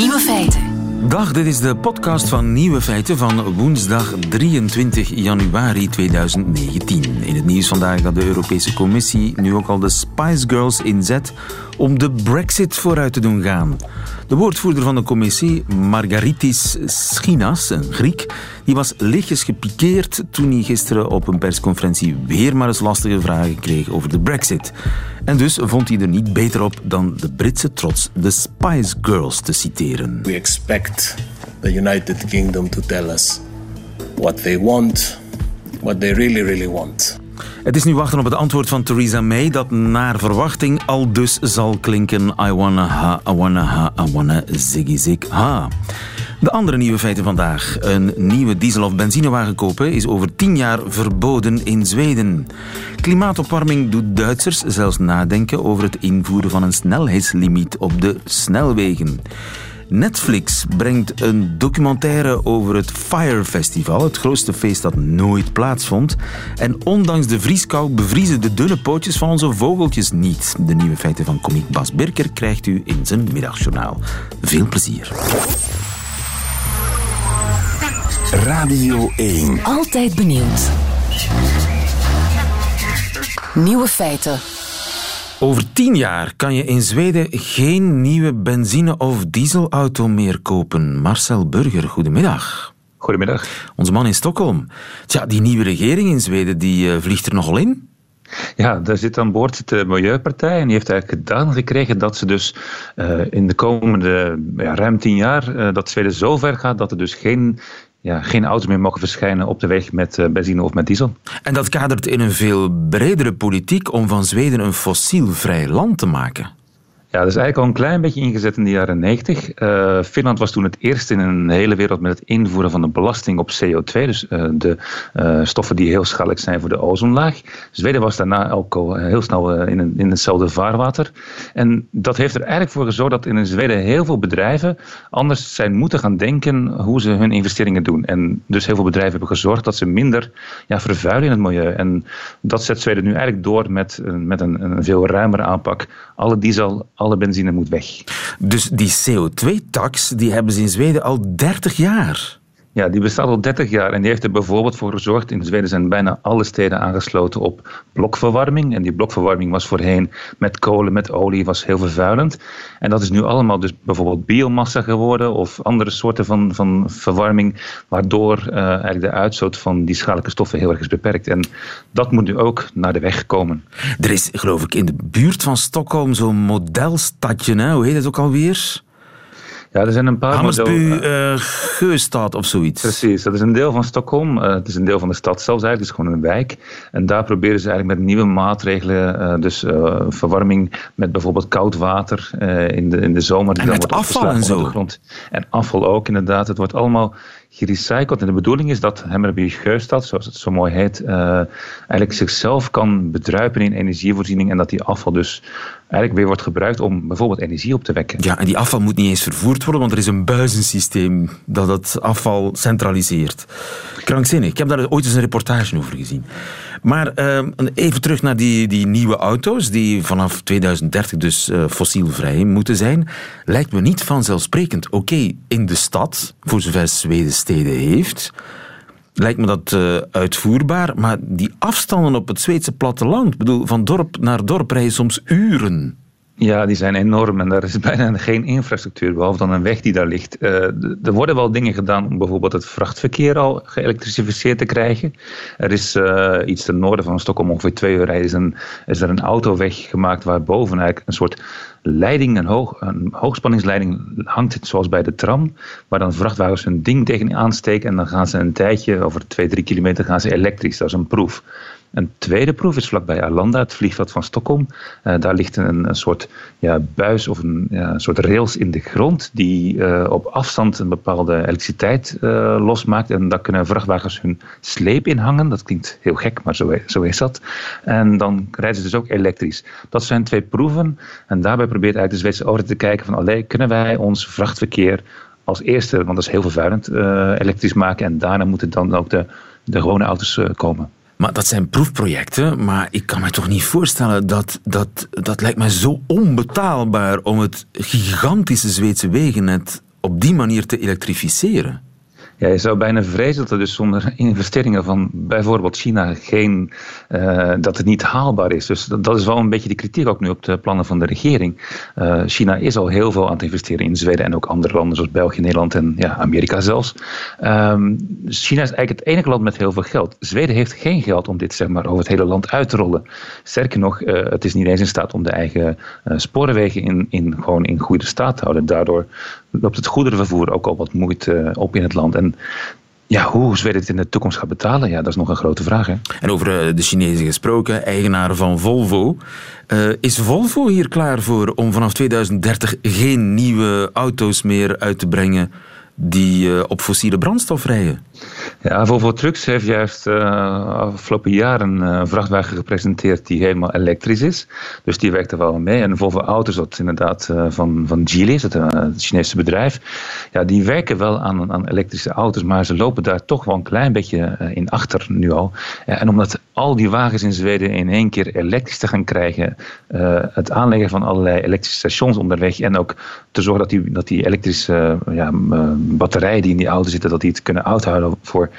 Nieuwe feiten. Dag, dit is de podcast van Nieuwe Feiten van woensdag 23 januari 2019. In het nieuws vandaag dat de Europese Commissie nu ook al de Spice Girls inzet om de Brexit vooruit te doen gaan. De woordvoerder van de commissie, Margaritis Schinas, een Griek, die was lichtjes gepikeerd toen hij gisteren op een persconferentie weer maar eens lastige vragen kreeg over de Brexit. En dus vond hij er niet beter op dan de Britse trots, de Spice Girls, te citeren. We expect the United Kingdom to tell us what they want, what they really, really want. Het is nu wachten op het antwoord van Theresa May dat naar verwachting al dus zal klinken I wanna ha, I wanna ha, I wanna ziggy zig ha. De andere nieuwe feiten vandaag. Een nieuwe diesel- of benzinewagen kopen is over tien jaar verboden in Zweden. Klimaatopwarming doet Duitsers zelfs nadenken over het invoeren van een snelheidslimiet op de snelwegen. Netflix brengt een documentaire over het Fire Festival, het grootste feest dat nooit plaatsvond. En ondanks de vrieskou bevriezen de dunne pootjes van onze vogeltjes niet. De nieuwe feiten van komiek Bas Birker krijgt u in zijn middagjournaal. Veel plezier. Radio 1. Altijd benieuwd. Nieuwe feiten. Over tien jaar kan je in Zweden geen nieuwe benzine- of dieselauto meer kopen. Marcel Burger, goedemiddag. Goedemiddag. Onze man in Stockholm. Tja, die nieuwe regering in Zweden die, uh, vliegt er nogal in. Ja, daar zit aan boord de Milieupartij en die heeft eigenlijk gedaan gekregen dat ze dus uh, in de komende ja, ruim tien jaar uh, dat Zweden zo ver gaat dat er dus geen ja, geen auto's meer mogen verschijnen op de weg met uh, benzine of met diesel. En dat kadert in een veel bredere politiek om van Zweden een fossielvrij land te maken. Ja, dat is eigenlijk al een klein beetje ingezet in de jaren 90. Uh, Finland was toen het eerste in een hele wereld met het invoeren van een belasting op CO2, dus uh, de uh, stoffen die heel schadelijk zijn voor de ozonlaag. Zweden was daarna ook al heel snel in, in hetzelfde vaarwater. En dat heeft er eigenlijk voor gezorgd dat in Zweden heel veel bedrijven anders zijn moeten gaan denken hoe ze hun investeringen doen. En dus heel veel bedrijven hebben gezorgd dat ze minder ja, vervuilen in het milieu. En dat zet Zweden nu eigenlijk door met, met een, een veel ruimere aanpak. Alle diesel alle benzine moet weg. Dus die CO2-tax die hebben ze in Zweden al 30 jaar? Ja, die bestaat al 30 jaar en die heeft er bijvoorbeeld voor gezorgd. In Zweden zijn bijna alle steden aangesloten op blokverwarming. En die blokverwarming was voorheen met kolen, met olie, was heel vervuilend. En dat is nu allemaal dus bijvoorbeeld biomassa geworden of andere soorten van, van verwarming, waardoor uh, eigenlijk de uitstoot van die schadelijke stoffen heel erg is beperkt. En dat moet nu ook naar de weg komen. Er is, geloof ik, in de buurt van Stockholm zo'n modelstadje, hoe heet het ook alweer? Ja, er zijn een paar Hammersbu uh, Geustad of zoiets. Precies, dat is een deel van Stockholm. Uh, het is een deel van de stad zelfs eigenlijk. Het is gewoon een wijk. En daar proberen ze eigenlijk met nieuwe maatregelen, uh, dus verwarming met bijvoorbeeld koud water in, de, in de zomer. En met afval en zo. En afval ook inderdaad. Het wordt allemaal gerecycled. En de bedoeling is dat Hammerby Geustad, zoals het zo mooi heet, eigenlijk zichzelf kan bedruipen in energievoorziening en dat die afval dus eigenlijk weer wordt gebruikt om bijvoorbeeld energie op te wekken. Ja, en die afval moet niet eens vervoerd worden, want er is een buizensysteem dat het afval centraliseert. Krankzinnig. Ik heb daar ooit eens een reportage over gezien. Maar uh, even terug naar die, die nieuwe auto's, die vanaf 2030 dus uh, fossielvrij moeten zijn. Lijkt me niet vanzelfsprekend. Oké, in de stad, voor zover Zweden steden heeft, lijkt me dat uh, uitvoerbaar. Maar die afstanden op het Zweedse platteland, bedoel, van dorp naar dorp rijden soms uren. Ja, die zijn enorm en daar is bijna geen infrastructuur, behalve dan een weg die daar ligt. Uh, er worden wel dingen gedaan om bijvoorbeeld het vrachtverkeer al geëlektrificeerd te krijgen. Er is uh, iets ten noorden van Stockholm, ongeveer twee uur rijden, is er een autoweg gemaakt waar boven eigenlijk een soort leiding, een, hoog, een hoogspanningsleiding hangt, zoals bij de tram, waar dan vrachtwagens hun ding tegen aansteken en dan gaan ze een tijdje, over twee, drie kilometer, gaan ze elektrisch. Dat is een proef. Een tweede proef is vlakbij Arlanda, het vliegveld van Stockholm. Uh, daar ligt een, een soort ja, buis of een, ja, soort rails in de grond die uh, op afstand een bepaalde elektriciteit uh, losmaakt. En daar kunnen vrachtwagens hun sleep in hangen. Dat klinkt heel gek, maar zo, zo is dat. En dan rijden ze dus ook elektrisch. Dat zijn twee proeven. En daarbij probeert eigenlijk de Zweedse overheid te kijken van alleen kunnen wij ons vrachtverkeer als eerste, want dat is heel vervuilend, elektrisch maken. En daarna moeten dan ook de, de gewone auto's komen. Maar dat zijn proefprojecten, maar ik kan me toch niet voorstellen dat dat, dat lijkt mij zo onbetaalbaar om het gigantische Zweedse wegennet op die manier te elektrificeren. Ja, je zou bijna vrezen dat er dus zonder investeringen van bijvoorbeeld China geen, uh, dat het niet haalbaar is. Dus dat, is wel een beetje de kritiek ook nu op de plannen van de regering. Uh, China is al heel veel aan het investeren in Zweden en ook andere landen zoals België, Nederland en ja, Amerika zelfs. Um, China is eigenlijk het enige land met heel veel geld. Zweden heeft geen geld om dit zeg maar, over het hele land uit te rollen. Sterker nog, uh, het is niet eens in staat om de eigen sporenwegen in, in, gewoon in goede staat te houden. Daardoor loopt het goederenvervoer ook al wat moeite op in het land. En ja, hoe Zweden het in de toekomst gaat betalen, ja, dat is nog een grote vraag. Hè? En over eh, de Chinezen gesproken, eigenaar van Volvo. Uh, is Volvo hier klaar voor om vanaf 2030 geen nieuwe auto's meer uit te brengen die uh, op fossiele brandstof rijden? Ja, Volvo Trucks heeft juist uh, afgelopen jaar een uh, vrachtwagen gepresenteerd die helemaal elektrisch is. Dus die werkt er wel mee. En Volvo Auto's, dat inderdaad van, van Geely is, het, Chinese bedrijf. Ja, die werken wel aan, aan elektrische auto's, maar ze lopen daar toch wel een klein beetje in achter nu al. En omdat al die wagens in Zweden in één keer elektrisch te gaan krijgen, het aanleggen van allerlei elektrische stations onderweg en ook te zorgen dat die, dat die elektrische ja, batterijen die in die auto zitten, dat die het kunnen uithouden voor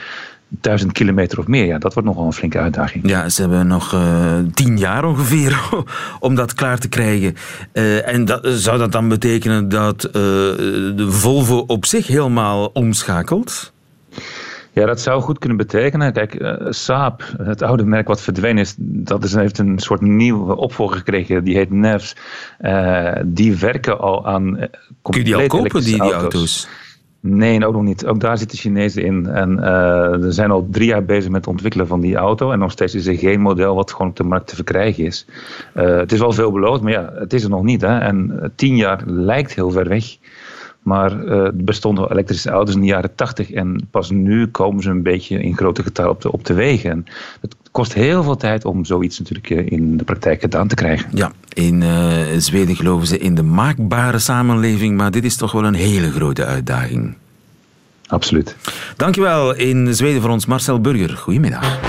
duizend kilometer of meer. Ja, dat wordt nogal een flinke uitdaging. Ja, ze hebben nog uh, tien jaar ongeveer om dat klaar te krijgen. Uh, en dat, zou dat dan betekenen dat uh, de Volvo op zich helemaal omschakelt? Ja, dat zou goed kunnen betekenen. Kijk, uh, Saab, het oude merk wat verdwenen is, dat is, heeft een soort nieuwe opvolger gekregen. Die heet NEVS. Uh, die werken al aan. Kun je die al kopen, die, die auto's? Nee, ook nog niet. Ook daar zitten Chinezen in. En er zijn al drie jaar bezig met het ontwikkelen van die auto. En nog steeds is er geen model wat gewoon op de markt te verkrijgen is. Uh, het is wel veel beloofd, maar ja, het is er nog niet. Hè. En tien jaar lijkt heel ver weg. Maar uh, er bestonden elektrische auto's in de jaren tachtig. En pas nu komen ze een beetje in grote getallen op de, op de wegen. En het kost heel veel tijd om zoiets natuurlijk in de praktijk gedaan te krijgen. Ja, in uh, Zweden geloven ze in de maakbare samenleving, maar dit is toch wel een hele grote uitdaging. Absoluut. Dankjewel in Zweden voor ons Marcel Burger. Goedemiddag.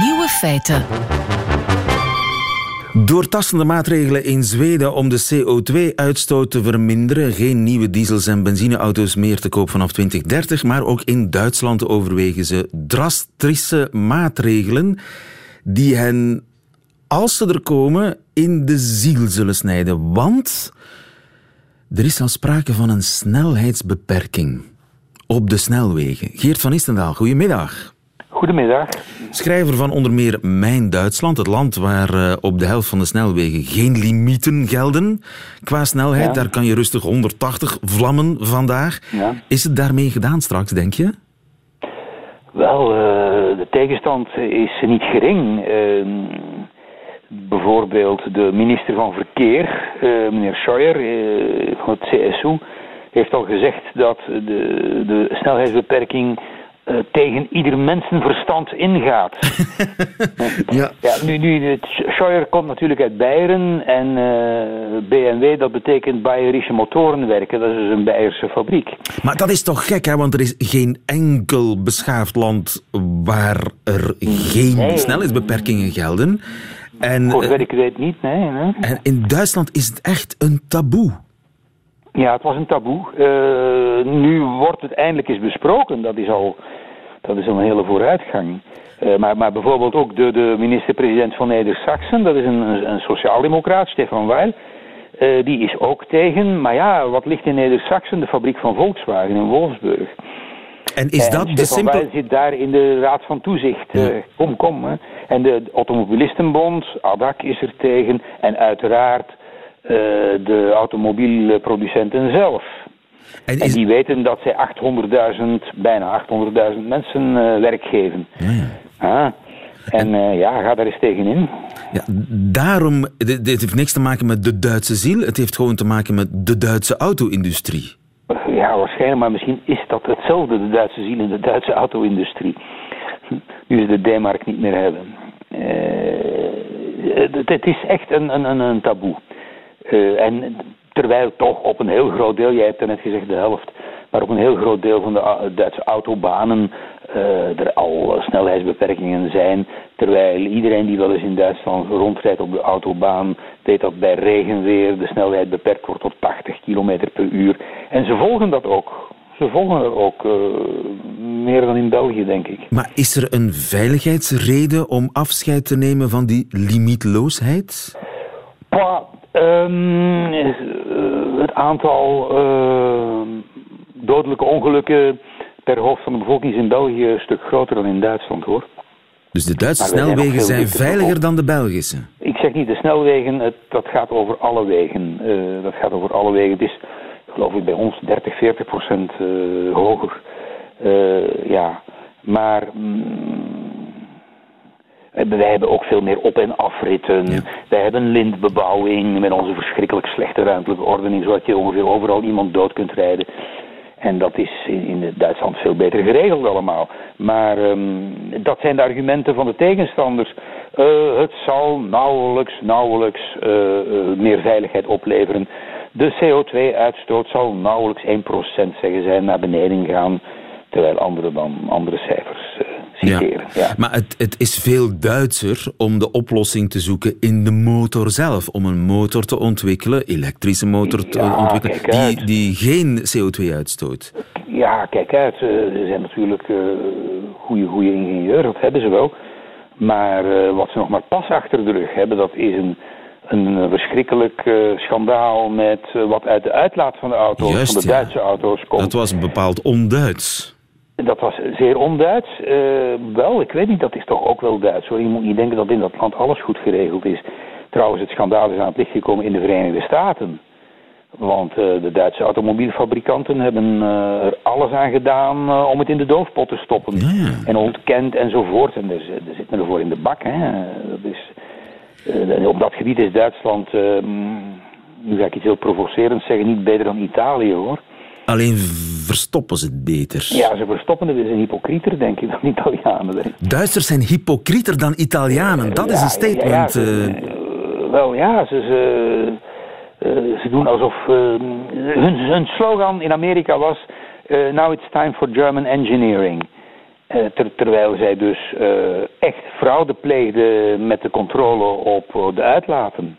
Nieuwe feiten. Doortastende maatregelen in Zweden om de CO2-uitstoot te verminderen. Geen nieuwe diesels- en benzineauto's meer te koop vanaf 2030. Maar ook in Duitsland overwegen ze drastische maatregelen die hen, als ze er komen, in de ziel zullen snijden. Want er is al sprake van een snelheidsbeperking op de snelwegen. Geert van Istendaal, goedemiddag. Goedemiddag. Schrijver van onder meer Mijn Duitsland, het land waar uh, op de helft van de snelwegen geen limieten gelden qua snelheid. Ja. Daar kan je rustig 180 vlammen vandaag. Ja. Is het daarmee gedaan straks, denk je? Wel, uh, de tegenstand is niet gering. Uh, bijvoorbeeld de minister van Verkeer, uh, meneer Scheuer van het CSU, heeft al gezegd dat de, de snelheidsbeperking uh, tegen ieder mensenverstand ingaat. ja. ja. nu, nu, Scheuer komt natuurlijk uit Beieren en uh, BMW, dat betekent Bayerische Motorenwerken. Dat is dus een Beierse fabriek. Maar dat is toch gek, hè? Want er is geen enkel beschaafd land waar er geen nee. snelheidsbeperkingen gelden. En, Voor zover ik weet niet, nee, nee. En in Duitsland is het echt een taboe. Ja, het was een taboe. Uh, nu wordt het eindelijk eens besproken. Dat is al, dat is een hele vooruitgang. Uh, maar, maar bijvoorbeeld ook de, de minister-president van Neder-Saxen, dat is een, een sociaaldemocraat, Stefan Weil. Uh, die is ook tegen. Maar ja, wat ligt in Neder-Saxen? De fabriek van Volkswagen in Wolfsburg. En is dat en de simpel... Weil zit daar in de raad van toezicht. Ja. kom, kom. Hè. En de Automobilistenbond, ADAC, is er tegen. En uiteraard de automobielproducenten zelf. En, is... en, die weten dat zij 800.000, bijna 800.000 mensen uh, werk geven. Ja. Ah. En uh, ja, ga daar eens tegenin. Ja, daarom, dit, dit, heeft niks te maken met de Duitse ziel, het heeft gewoon te maken met de Duitse auto-industrie. Ja, waarschijnlijk, maar misschien is dat hetzelfde, de Duitse ziel en de Duitse auto-industrie. Nu ze de D-mark niet meer hebben. Uh, het, het, is echt een, een, een taboe. Uh, en terwijl toch op een heel groot deel, jij hebt er net gezegd de helft maar op een heel groot deel van de Duitse autobanen uh, er al snelheidsbeperkingen zijn. Terwijl iedereen die wel eens in Duitsland rondrijdt op de autobaan, weet dat bij regenweer de snelheid beperkt wordt tot 80 km per uur. En ze volgen dat ook. Ze volgen dat ook uh, meer dan in België, denk ik. Maar is er een veiligheidsreden om afscheid te nemen van die limietloosheid? Pa, um, het aantal uh, dodelijke ongelukken per hoofd van de bevolking is in België een stuk groter dan in Duitsland, hoor. Dus de Duitse snelwegen zijn veiliger dan de Belgische? Ik zeg niet de snelwegen, het, dat gaat over alle wegen. Uh, dat gaat over alle wegen. Het is, geloof ik, bij ons 30, 40 procent uh, hoger. Uh, ja, maar... Mm, wij hebben ook veel meer op- en afritten. Ja. Wij hebben lintbebouwing met onze verschrikkelijk slechte ruimtelijke ordening, zodat je ongeveer overal iemand dood kunt rijden. En dat is in, Duitsland veel beter geregeld allemaal. Maar um, dat zijn de argumenten van de tegenstanders. Uh, het zal nauwelijks, nauwelijks uh, uh, meer veiligheid opleveren. De CO2-uitstoot zal nauwelijks 1% zeggen zij naar beneden gaan. Terwijl anderen dan andere cijfers citeren. Ja. ja. Maar het, het is veel Duitser om de oplossing te zoeken in de motor zelf. Om een motor te ontwikkelen, elektrische motor te ontwikkelen, die, die geen CO2 uitstoot. Ja, kijk uit. Ze zijn natuurlijk uh, goede, goede ingenieurs, dat hebben ze wel. Maar uh, wat ze nog maar pas achter de rug hebben, dat is een, een verschrikkelijk uh, schandaal met wat uit de uitlaat van de auto's, Juist, van de Duitse auto's komt. Dat was bepaald onduits. Dat was zeer onduits. Uh, wel, ik weet niet, dat is toch ook wel Duits hoor. Je moet niet denken dat in dat land alles goed geregeld is. Trouwens, het schandaal is aan het licht gekomen in de Verenigde Staten. Want uh, de Duitse automobielfabrikanten hebben uh, er alles aan gedaan om het in de doofpot te stoppen. Ja. En ontkend enzovoort. En er, er zit men ervoor in de bak. Hè. Dat is, op dat gebied is Duitsland, nu ga ik iets heel provocerends zeggen, niet beter dan Italië hoor. Alleen verstoppen ze het beter. Ja, ze verstoppen het. Ze zijn hypocrieter, denk ik, dan Italianen. Denk. Duitsers zijn hypocrieter dan Italianen. Dat ja, is een statement. Ja, ze, uh... wel ja, ze, ze, uh, ze doen alsof... Uh, hun, hun, slogan in Amerika was... now it's time for German engineering. Ter, terwijl zij dus echt fraude pleegden met de controle op de uitlaten.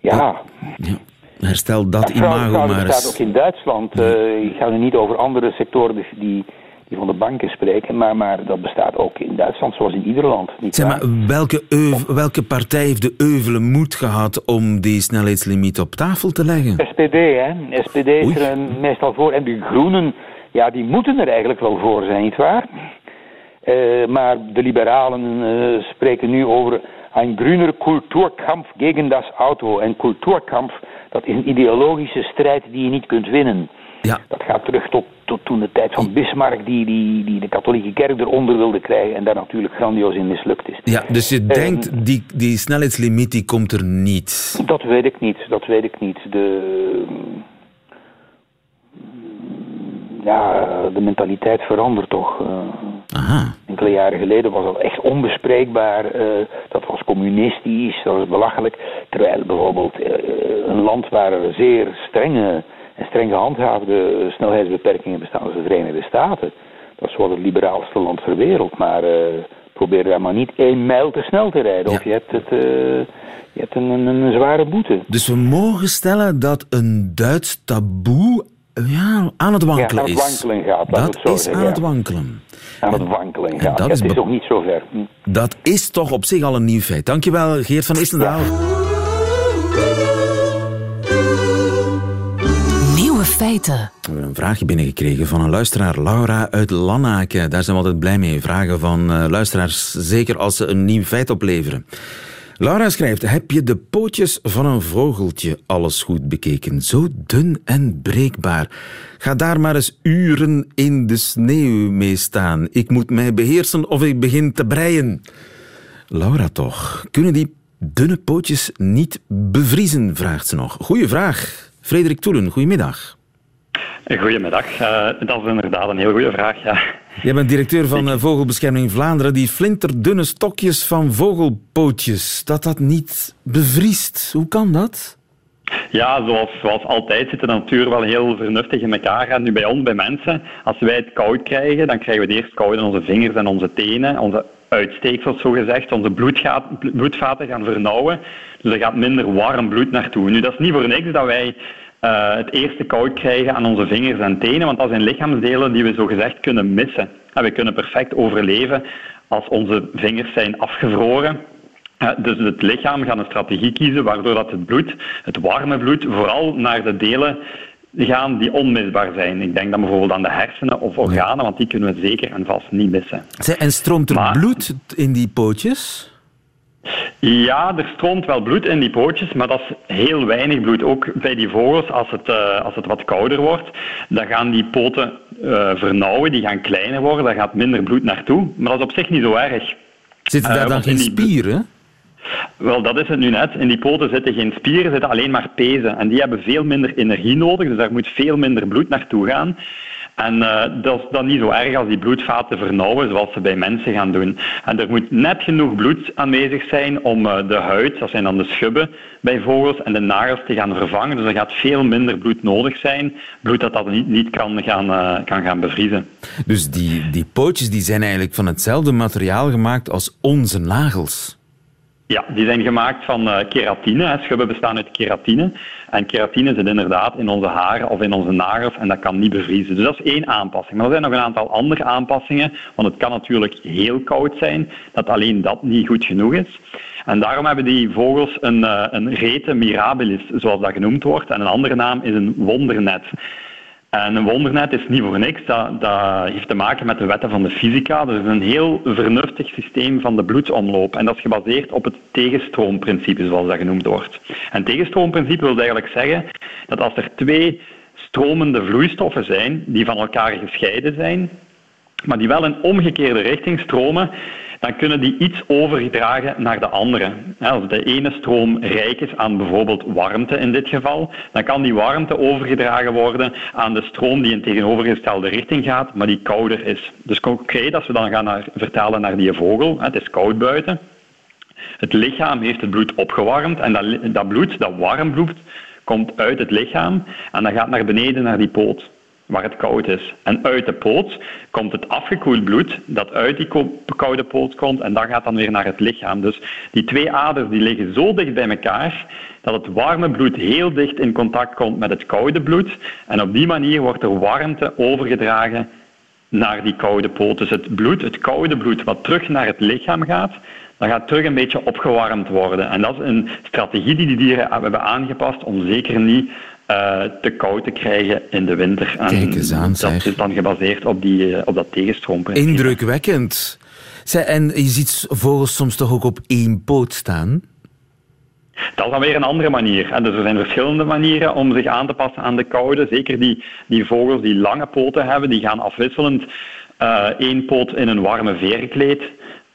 Ja. ja. Herstel dat imago maar eens. staat ook in Duitsland. Uh, ik ga nu niet over andere sectoren die, die van de banken spreken, maar, maar dat bestaat ook in Duitsland, zoals in ieder land. Niet zeg maar, welke, welke partij heeft de euvele moed gehad om die snelheidslimiet op tafel te leggen? SPD, hè. SPD is er meestal voor. En de Groenen, ja, die moeten er eigenlijk wel voor zijn, nietwaar? Uh, maar de liberalen uh, spreken nu over een groener Kulturkampf gegen das Auto. En Kulturkampf dat is een ideologische strijd die je niet kunt winnen. Ja. Dat gaat terug tot, tot toen de tijd van Bismarck, die, die, die de katholieke kerk eronder wilde krijgen en daar natuurlijk grandioos in mislukt is. Ja, dus je denkt, die, die snelheidslimiet die komt er niet? Dat weet ik niet, dat weet ik niet. De, ja, de mentaliteit verandert toch. Uh, Aha. Enkele jaren geleden was dat echt onbespreekbaar. Uh, dat was communistisch, dat was belachelijk. Terwijl bijvoorbeeld uh, een land waar er zeer strenge en streng gehandhaafde snelheidsbeperkingen bestaan, als de Verenigde Staten. Dat is wel het liberaalste land ter wereld. Maar probeer daar maar niet één mijl te snel te rijden. Ja. Of je hebt, het, je hebt een, een, een zware boete. Dus we mogen stellen dat een Duits taboe ja, aan het wankelen ja, aan het wankelen gaat. Dat is zeggen, aan het wankelen. Aan het wankelen gaat. Dat is, niet zo ver. Hm. Dat is toch op zich al een nieuw feit. Dankjewel, Geert van Istendaal. Nieuwe feiten. We hebben een vraagje binnengekregen van een luisteraar, Laura uit Lannaken. Daar zijn we altijd blij mee. Vragen van uh, luisteraars, zeker als ze een nieuw feit opleveren. Laura schrijft, heb je de pootjes van een vogeltje alles goed bekeken? Zo dun en breekbaar. Ga daar maar eens uren in de sneeuw mee staan. Ik moet mij beheersen of ik begin te breien. Laura toch, kunnen die dunne pootjes niet bevriezen, vraagt ze nog. Goeie vraag. Frederik Toelen, goedemiddag. Goedemiddag. Uh, dat is inderdaad een heel goede vraag, ja. Jij bent directeur van ik... Vogelbescherming Vlaanderen. Die flinterdunne stokjes van vogelpootjes, dat dat niet bevriest. Hoe kan dat? Ja, zoals, altijd zit de natuur wel heel vernuftig in elkaar. En nu bij ons, bij mensen, als wij het koud krijgen, dan krijgen we het eerst koud in onze vingers en onze tenen, onze uitsteeksels zo gezegd, onze bloedvaten gaan vernauwen. Dus er gaat minder warm bloed naartoe. Nu, dat is niet voor niks dat wij uh, het eerste koud krijgen aan onze vingers en tenen, want dat zijn lichaamsdelen die we zo gezegd kunnen missen. En we kunnen perfect overleven als onze vingers zijn afgevroren. Uh, dus het lichaam gaat een strategie kiezen waardoor dat het bloed, het warme bloed, vooral naar de delen gaan die onmisbaar zijn. Ik denk dan bijvoorbeeld aan de hersenen of organen, want die kunnen we zeker en vast niet missen. En stroomt er bloed in die pootjes? Ja, er stroomt wel bloed in die pootjes, maar dat is heel weinig bloed. Ook bij die vogels, als het, uh, als het wat kouder wordt, dan gaan die poten uh, vernauwen, die gaan kleiner worden, daar gaat minder bloed naartoe. Maar dat is op zich niet zo erg. Zitten daar uh, dan geen spieren? Wel, dat is het nu net. In die poten zitten geen spieren, zitten alleen maar pezen. En die hebben veel minder energie nodig, dus daar moet veel minder bloed naartoe gaan. En uh, dat is dan niet zo erg als die bloedvaten vernauwen, zoals ze bij mensen gaan doen. En er moet net genoeg bloed aanwezig zijn om uh, de huid, dat zijn dan de schubben bij vogels, en de nagels te gaan vervangen. Dus er gaat veel minder bloed nodig zijn. Bloed dat dat niet, niet kan, gaan, uh, kan gaan bevriezen. Dus die, die pootjes die zijn eigenlijk van hetzelfde materiaal gemaakt als onze nagels? Ja, die zijn gemaakt van uh, keratine. Schubben bestaan uit keratine. En keratine zit inderdaad in onze haren of in onze nagels en dat kan niet bevriezen. Dus dat is één aanpassing. Maar er zijn nog een aantal andere aanpassingen, want het kan natuurlijk heel koud zijn, dat alleen dat niet goed genoeg is. En daarom hebben die vogels een, uh, een rete mirabilis, zoals dat genoemd wordt. En een andere naam is een wondernet. En een wondernet is niet voor niks. Dat, dat, heeft te maken met de wetten van de fysica. Er is een heel vernuftig systeem van de bloedsomloop. En dat is gebaseerd op het tegenstroomprincipe, zoals dat genoemd wordt. En tegenstroomprincipe wil eigenlijk zeggen dat als er twee stromende vloeistoffen zijn, die van elkaar gescheiden zijn, maar die wel in omgekeerde richting stromen, dan kunnen die iets overgedragen naar de andere. Als de ene stroom rijk is aan bijvoorbeeld warmte in dit geval, dan kan die warmte overgedragen worden aan de stroom die in tegenovergestelde richting gaat, maar die kouder is. Dus concreet, als we dan gaan vertalen naar die vogel, het is koud buiten, het lichaam heeft het bloed opgewarmd en dat, dat bloed, dat warm bloed, komt uit het lichaam en dat gaat naar beneden naar die poot waar het koud is. En uit de poot komt het afgekoeld bloed dat uit die koude poot komt en dat gaat dan weer naar het lichaam. Dus die twee aders die liggen zo dicht bij elkaar dat het warme bloed heel dicht in contact komt met het koude bloed. En op die manier wordt er warmte overgedragen naar die koude poot. Dus het bloed, het koude bloed wat terug naar het lichaam gaat, dat gaat terug een beetje opgewarmd worden. En dat is een strategie die die dieren hebben aangepast om zeker niet uh, te koud te krijgen in de winter. Kijk eens aan, Dat is dan gebaseerd op, die, uh, op dat tegenstroomprinциpe. Indrukwekkend. Zij, en je ziet vogels soms toch ook op één poot staan? Dat is dan weer een andere manier. En dus er zijn verschillende manieren om zich aan te passen aan de koude. Zeker die, die vogels die lange poten hebben, die gaan afwisselend uh, één poot in een warme veerkleed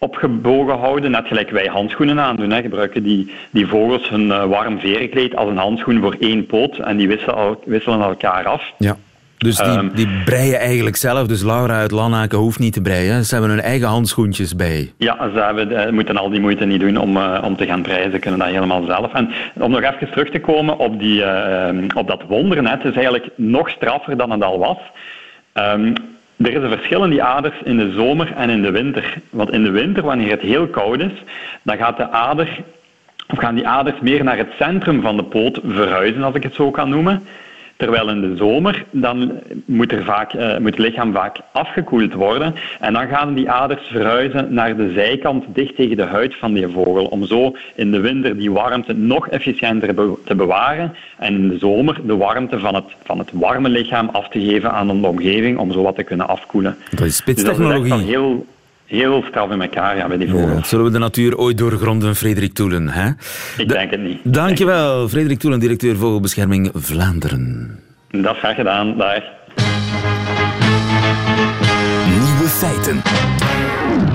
opgebogen houden, net gelijk wij handschoenen aandoen. Hè. Gebruiken die, die vogels hun uh, warm verenkleed als een handschoen voor één poot en die wisselen, wisselen elkaar af. Ja. Dus die, um, die breien eigenlijk zelf. Dus Laura uit Lanaken hoeft niet te breien. Ze hebben hun eigen handschoentjes bij. Ja, ze hebben, moeten al die moeite niet doen om, uh, om te gaan breien. Ze kunnen dat helemaal zelf. En om nog even terug te komen op, die, op dat wondernet, is eigenlijk nog straffer dan het al was. Um, er is een verschil in die aders in de zomer en in de winter. Want in de winter, wanneer het heel koud is, dan gaat de ader, of gaan die aders meer naar het centrum van de poot verhuizen, als ik het zo kan noemen. Terwijl in de zomer dan moet, er vaak, uh, moet het lichaam vaak afgekoeld worden. En dan gaan die aders verhuizen naar de zijkant, dicht tegen de huid van die vogel. Om zo in de winter die warmte nog efficiënter te bewaren. En in de zomer de warmte van het, van het warme lichaam af te geven aan de omgeving. Om zo wat te kunnen afkoelen. Dat is spitstechnologie. Dus heel, heel straf in elkaar ja, bij die vogels. Ja, zullen we de natuur ooit doorgronden, Frederik Toelen? Hè? Ik denk het niet. Dankjewel, Frederik Toelen, directeur Vogelbescherming Vlaanderen. Dat is graag gedaan, dag. Nieuwe feiten.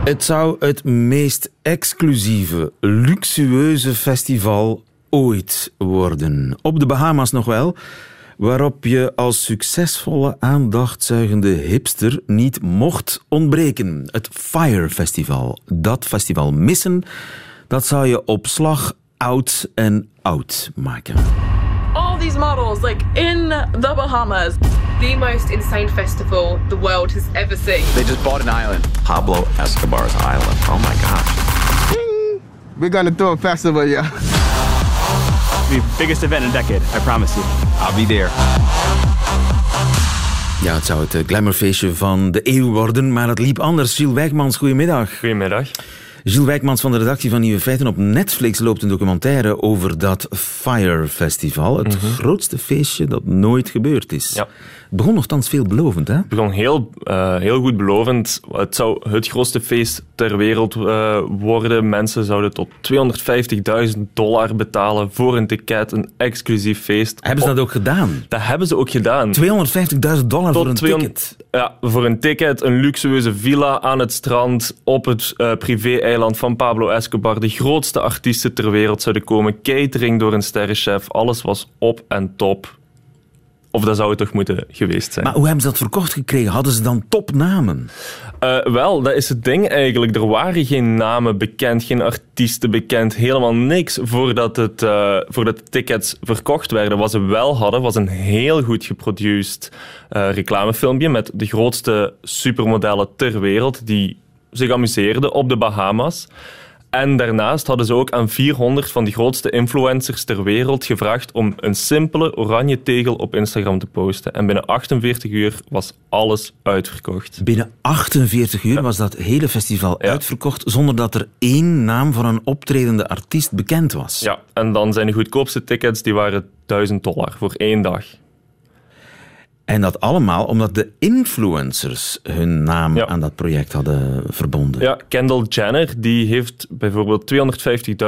Het zou het meest exclusieve, luxueuze festival ooit worden. Op de Bahama's nog wel waarop je als succesvolle aandachtzuigende hipster niet mocht ontbreken. Het Fire Festival. Dat festival missen, dat zou je op slag oud en oud maken. All these models like in the Bahamas. The most insane festival the world has ever seen. They just bought an island. Pablo Escobar's island. Oh my gosh. We're gonna throw a festival, yeah. The biggest event in a decade, I promise you. I'll be there. Ja, het zou het eh, glamourfeestje van de eeuw worden, maar het liep anders. Gilles Wijkmans, goedemiddag. Goedemiddag. Gilles Wijkmans van de redactie van Nieuwe Feiten. Op Netflix loopt een documentaire over dat Fire Festival. Het Mhm. grootste feestje dat nooit gebeurd is. Ja. Begon nogthans veelbelovend, hè? Het begon heel, eh, heel goed belovend. Het zou het grootste feest ter wereld eh, worden. Mensen zouden tot 250.000 dollar betalen voor een ticket, een exclusief feest. Hebben ze dat ook gedaan? Dat hebben ze ook gedaan. 250.000 dollar voor een 200 ticket. Ja, voor een ticket, een luxueuze villa aan het strand op het eh, privé-eiland van Pablo Escobar. De grootste artiesten ter wereld zouden komen. Catering door een sterrenchef. Alles was op en top. Of dat zou het toch moeten geweest zijn. Maar hoe hebben ze dat verkocht gekregen? Hadden ze dan topnamen? Uh, wel, dat is het ding eigenlijk. Er waren geen namen bekend, geen artiesten bekend, helemaal niks voordat, het, uh, voordat de tickets verkocht werden. Wat ze wel hadden, was een heel goed geproduceerd uh, reclamefilmpje met de grootste supermodellen ter wereld die zich amuseerden op de Bahama's. En daarnaast hadden ze ook aan 400 van de grootste influencers ter wereld gevraagd om een simpele oranje tegel op Instagram te posten. En binnen 48 uur was alles uitverkocht. Binnen 48 uur ja. was dat hele festival ja. uitverkocht zonder dat er één naam van een optredende artiest bekend was. Ja, en dan zijn de goedkoopste tickets die waren 1000 dollar voor één dag. En dat allemaal omdat de influencers hun naam ja. aan dat project hadden verbonden. Ja, Kendall Jenner die heeft bijvoorbeeld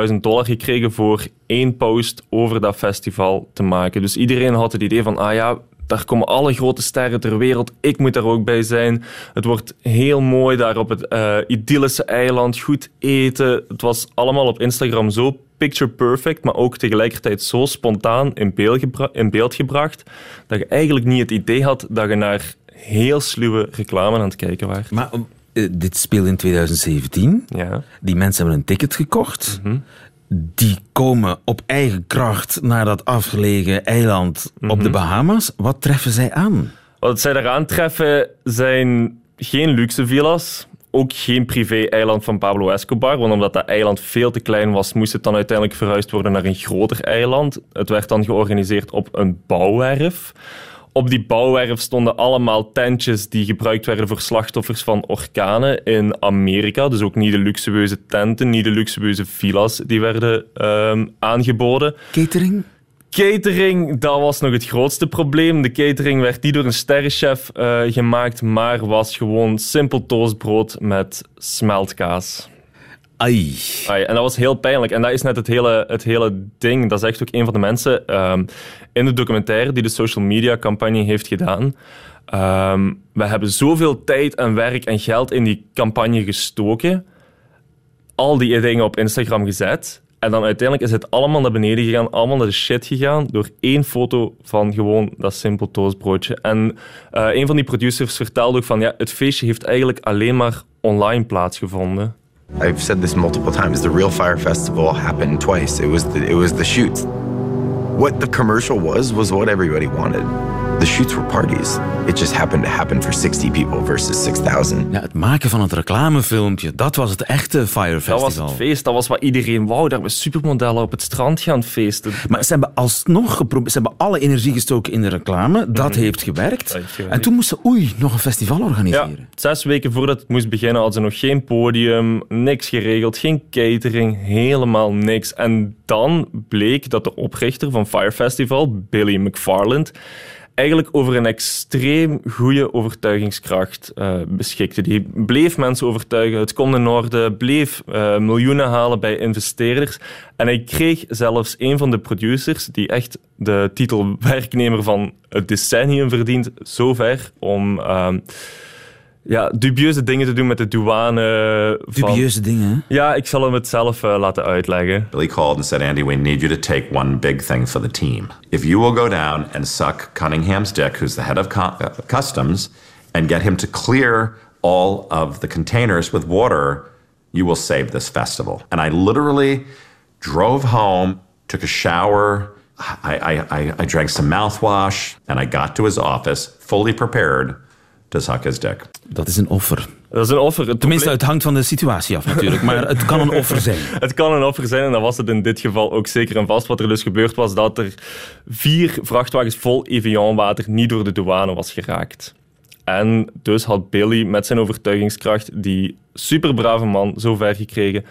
250.000 dollar gekregen voor één post over dat festival te maken. Dus iedereen had het idee van, ah ja, daar komen alle grote sterren ter wereld. Ik moet daar ook bij zijn. Het wordt heel mooi daar op het uh, idyllische eiland. Goed eten. Het was allemaal op Instagram zo picture perfect, maar ook tegelijkertijd zo spontaan in beeld, in beeld gebracht, dat je eigenlijk niet het idee had dat je naar heel sluwe reclame aan het kijken was. Maar uh, dit speelde in 2017. Ja. Die mensen hebben een ticket gekocht. Mm -hmm. Die komen op eigen kracht naar dat afgelegen eiland mm -hmm. op de Bahamas. Wat treffen zij aan? Wat zij daar aantreffen zijn geen luxe villa's, ook geen privé-eiland van Pablo Escobar, want omdat dat eiland veel te klein was, moest het dan uiteindelijk verhuisd worden naar een groter eiland. Het werd dan georganiseerd op een bouwwerf. Op die bouwwerf stonden allemaal tentjes die gebruikt werden voor slachtoffers van orkanen in Amerika. Dus ook niet de luxueuze tenten, niet de luxueuze villa's die werden um, aangeboden. Catering? Catering, dat was nog het grootste probleem. De catering werd niet door een sterrenchef uh, gemaakt, maar was gewoon simpel toastbrood met smeltkaas. Ai. Ai. En dat was heel pijnlijk. En dat is net het hele, het hele ding. Dat zegt ook een van de mensen um, in de documentaire die de social media campagne heeft gedaan. Um, we hebben zoveel tijd en werk en geld in die campagne gestoken. Al die dingen op Instagram gezet. En dan uiteindelijk is het allemaal naar beneden gegaan, allemaal naar de shit gegaan, door één foto van gewoon dat simpel toastbroodje. En uh, een van die producers vertelde ook van, ja, het feestje heeft eigenlijk alleen maar online plaatsgevonden. I've said this multiple times. The Real Fire Festival happened twice. It was the, it was the shoots. What the commercial was, was what everybody wanted. The shoots were parties. It just happened to happen for 60 people versus 6,000. Ja, het maken van het reclamefilmpje, dat was het echte Fire Festival. Dat was het feest, dat was wat iedereen wou. Daar we supermodellen op het strand gaan feesten. Maar ze hebben alsnog geprobeerd, ze hebben alle energie gestoken in de reclame. Dat, mm -hmm. heeft, gewerkt. dat heeft gewerkt. En toen moesten ze, oei, nog een festival organiseren. Ja, zes weken voordat het moest beginnen hadden ze nog geen podium, niks geregeld, geen catering, helemaal niks. En dan bleek dat de oprichter van Fire Festival, Billy McFarland, eigenlijk over een extreem goede overtuigingskracht uh, beschikte. Die bleef mensen overtuigen, het kon in orde, bleef uh, miljoenen halen bij investeerders. En hij kreeg zelfs een van de producers, die echt de titel werknemer van het decennium verdient, zover om... Uh, ja, dubieuze dingen te doen met de douane. Van... Dubieuze dingen? Ja, ik zal hem het zelf uh, laten uitleggen. Billy called and said, Andy, we need you to take one big thing for the team. If you will go down and suck Cunningham's dick, who's the head of cu uh, customs, and get him to clear all of the containers with water, you will save this festival. And I literally drove home, took a shower, I, I, I, I drank some mouthwash and I got to his office fully prepared suck his dick. Dat is een offer. Dat is een offer. Het Tenminste, het hangt van de situatie af natuurlijk, maar het kan een offer zijn. Het kan een offer zijn en dat was het in dit geval ook zeker en vast. Wat er dus gebeurd was, dat er vier vrachtwagens vol Evian-water niet door de douane was geraakt. En dus had Billy met zijn overtuigingskracht die superbrave man zo ver gekregen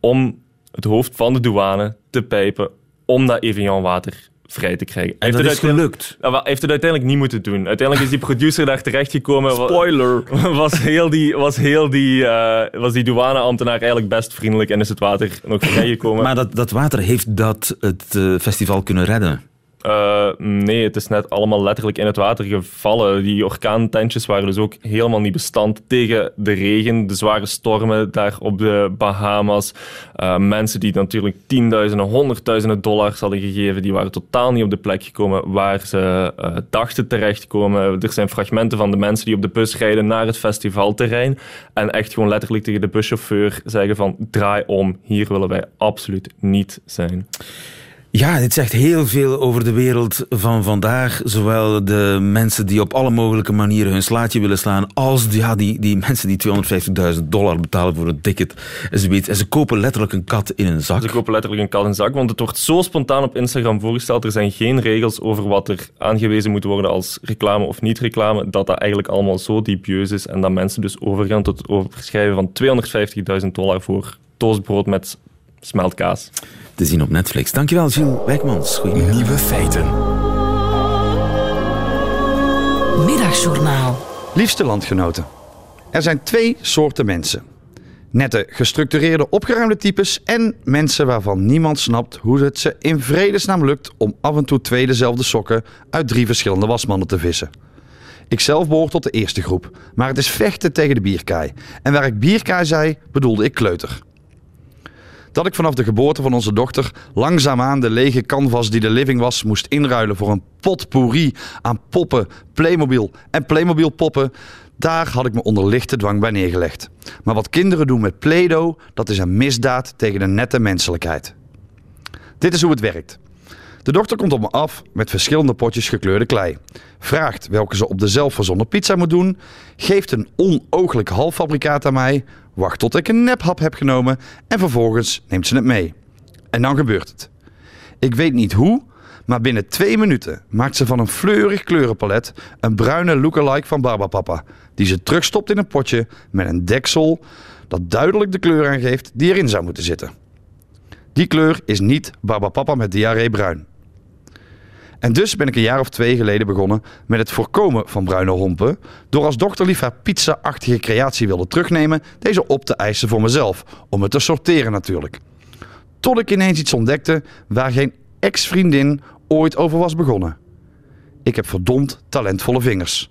om het hoofd van de douane te pijpen om dat Evian-water vrij te krijgen. En dat het is gelukt. Hij heeft het uiteindelijk niet moeten doen. Uiteindelijk is die producer daar terechtgekomen. Spoiler! Was heel die, was heel die, eh, was die douaneambtenaar eigenlijk best vriendelijk en is het water nog vrijgekomen. Maar dat, dat water heeft dat het eh, festival kunnen redden. Uh, nee, het is net allemaal letterlijk in het water gevallen. Die orkaantentjes waren dus ook helemaal niet bestand tegen de regen, de zware stormen daar op de Bahamas. Uh, mensen die natuurlijk tienduizenden, honderdduizenden dollars hadden gegeven, die waren totaal niet op de plek gekomen waar ze uh, dachten terechtkomen. Er zijn fragmenten van de mensen die op de bus rijden naar het festivalterrein en echt gewoon letterlijk tegen de buschauffeur zeggen van draai om, hier willen wij absoluut niet zijn. Ja, dit zegt heel veel over de wereld van vandaag. Zowel de mensen die op alle mogelijke manieren hun slaatje willen slaan, als ja, die, die mensen die 250.000 dollar betalen voor een ticket. En en ze kopen letterlijk een kat in een zak. Ze kopen letterlijk een kat in een zak, want het wordt zo spontaan op Instagram voorgesteld. Er zijn geen regels over wat er aangewezen moet worden als reclame of niet reclame. Dat dat eigenlijk allemaal zo diepieus is en dat mensen dus overgaan tot het overschrijven van 250.000 dollar voor toastbrood met smeltkaas te zien op Netflix. Dankjewel, Gilles Wijkmans. Goedemiddag. Nieuwe feiten. Middagjournaal. Liefste landgenoten. Er zijn twee soorten mensen. Nette, gestructureerde, opgeruimde types en mensen waarvan niemand snapt hoe het ze in vredesnaam lukt om af en toe twee dezelfde sokken uit drie verschillende wasmannen te vissen. Ikzelf behoor tot de eerste groep, maar het is vechten tegen de bierkaai. En waar ik bierkaai zei, bedoelde ik kleuter dat ik vanaf de geboorte van onze dochter langzaamaan de lege canvas die de living was moest inruilen voor een potpourri aan poppen, Playmobil en Playmobil poppen. Daar had ik me onder lichte dwang bij neergelegd. Maar wat kinderen doen met Play-Doh, dat is een misdaad tegen de nette menselijkheid. Dit is hoe het werkt. De dokter komt op me af met verschillende potjes gekleurde klei. Vraagt welke ze op de zelfverzonnen pizza moet doen. Geeft een onooglijk halffabrikaat aan mij. Wacht tot ik een nephap heb genomen. En vervolgens neemt ze het mee. En dan gebeurt het. Ik weet niet hoe, maar binnen twee minuten maakt ze van een fleurig kleurenpalet een bruine lookalike van Barbapapa. Die ze terugstopt in een potje met een deksel dat duidelijk de kleur aangeeft die erin zou moeten zitten. Die kleur is niet Barbapapa met diarree bruin. En dus ben ik een jaar of twee geleden begonnen met het voorkomen van bruine hompen. Door als dokter lief haar pizza-achtige creatie wilde terugnemen, deze op te eisen voor mezelf. Om het te sorteren natuurlijk. Tot ik ineens iets ontdekte waar geen ex-vriendin ooit over was begonnen. Ik heb verdomd talentvolle vingers.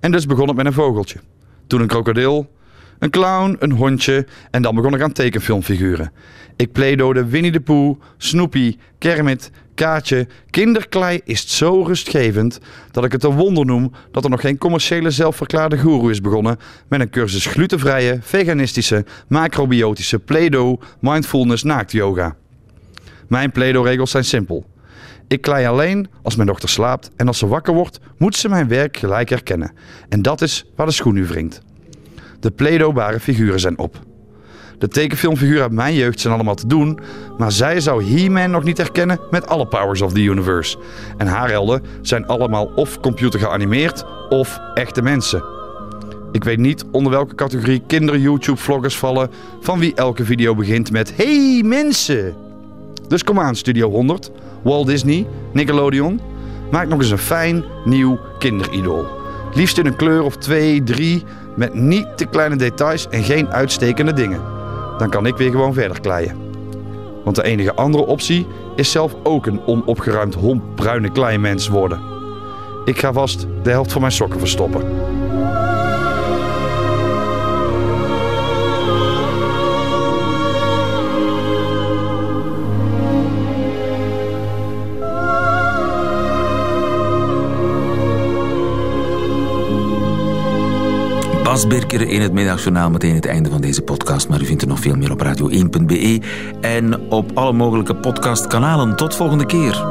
En dus begon het met een vogeltje. Toen een krokodil, een clown, een hondje en dan begon ik aan tekenfilmfiguren. Ik playdode Winnie de Pooh, Snoopy, Kermit, Kaatje. Kinderklei is zo rustgevend dat ik het een wonder noem dat er nog geen commerciële zelfverklaarde guru is begonnen met een cursus glutenvrije, veganistische, macrobiotische Play-Doh, mindfulness, naakt yoga. Mijn Play-Doh-regels zijn simpel. Ik klei alleen als mijn dochter slaapt en als ze wakker wordt, moet ze mijn werk gelijk herkennen. En dat is waar de schoen nu wringt. De Play-Doh-bare figuren zijn op. De tekenfilmfiguren uit mijn jeugd zijn allemaal te doen, maar zij zou He-Man nog niet herkennen met alle powers of the universe. En haar helden zijn allemaal of computer geanimeerd of echte mensen. Ik weet niet onder welke categorie kinder-YouTube-vloggers vallen van wie elke video begint met Hey mensen! Dus kom aan Studio 100, Walt Disney, Nickelodeon. Maak nog eens een fijn, nieuw kinderidool. Liefst in een kleur of twee, drie, met niet te kleine details en geen uitstekende dingen dan kan ik weer gewoon verder kleien. Want de enige andere optie is zelf ook een onopgeruimd hompbruine kleimens worden. Ik ga vast de helft van mijn sokken verstoppen. Bas Birker in het middagjournaal. Meteen het einde van deze podcast. Maar u vindt er nog veel meer op radio1.be en op alle mogelijke podcastkanalen. Tot volgende keer.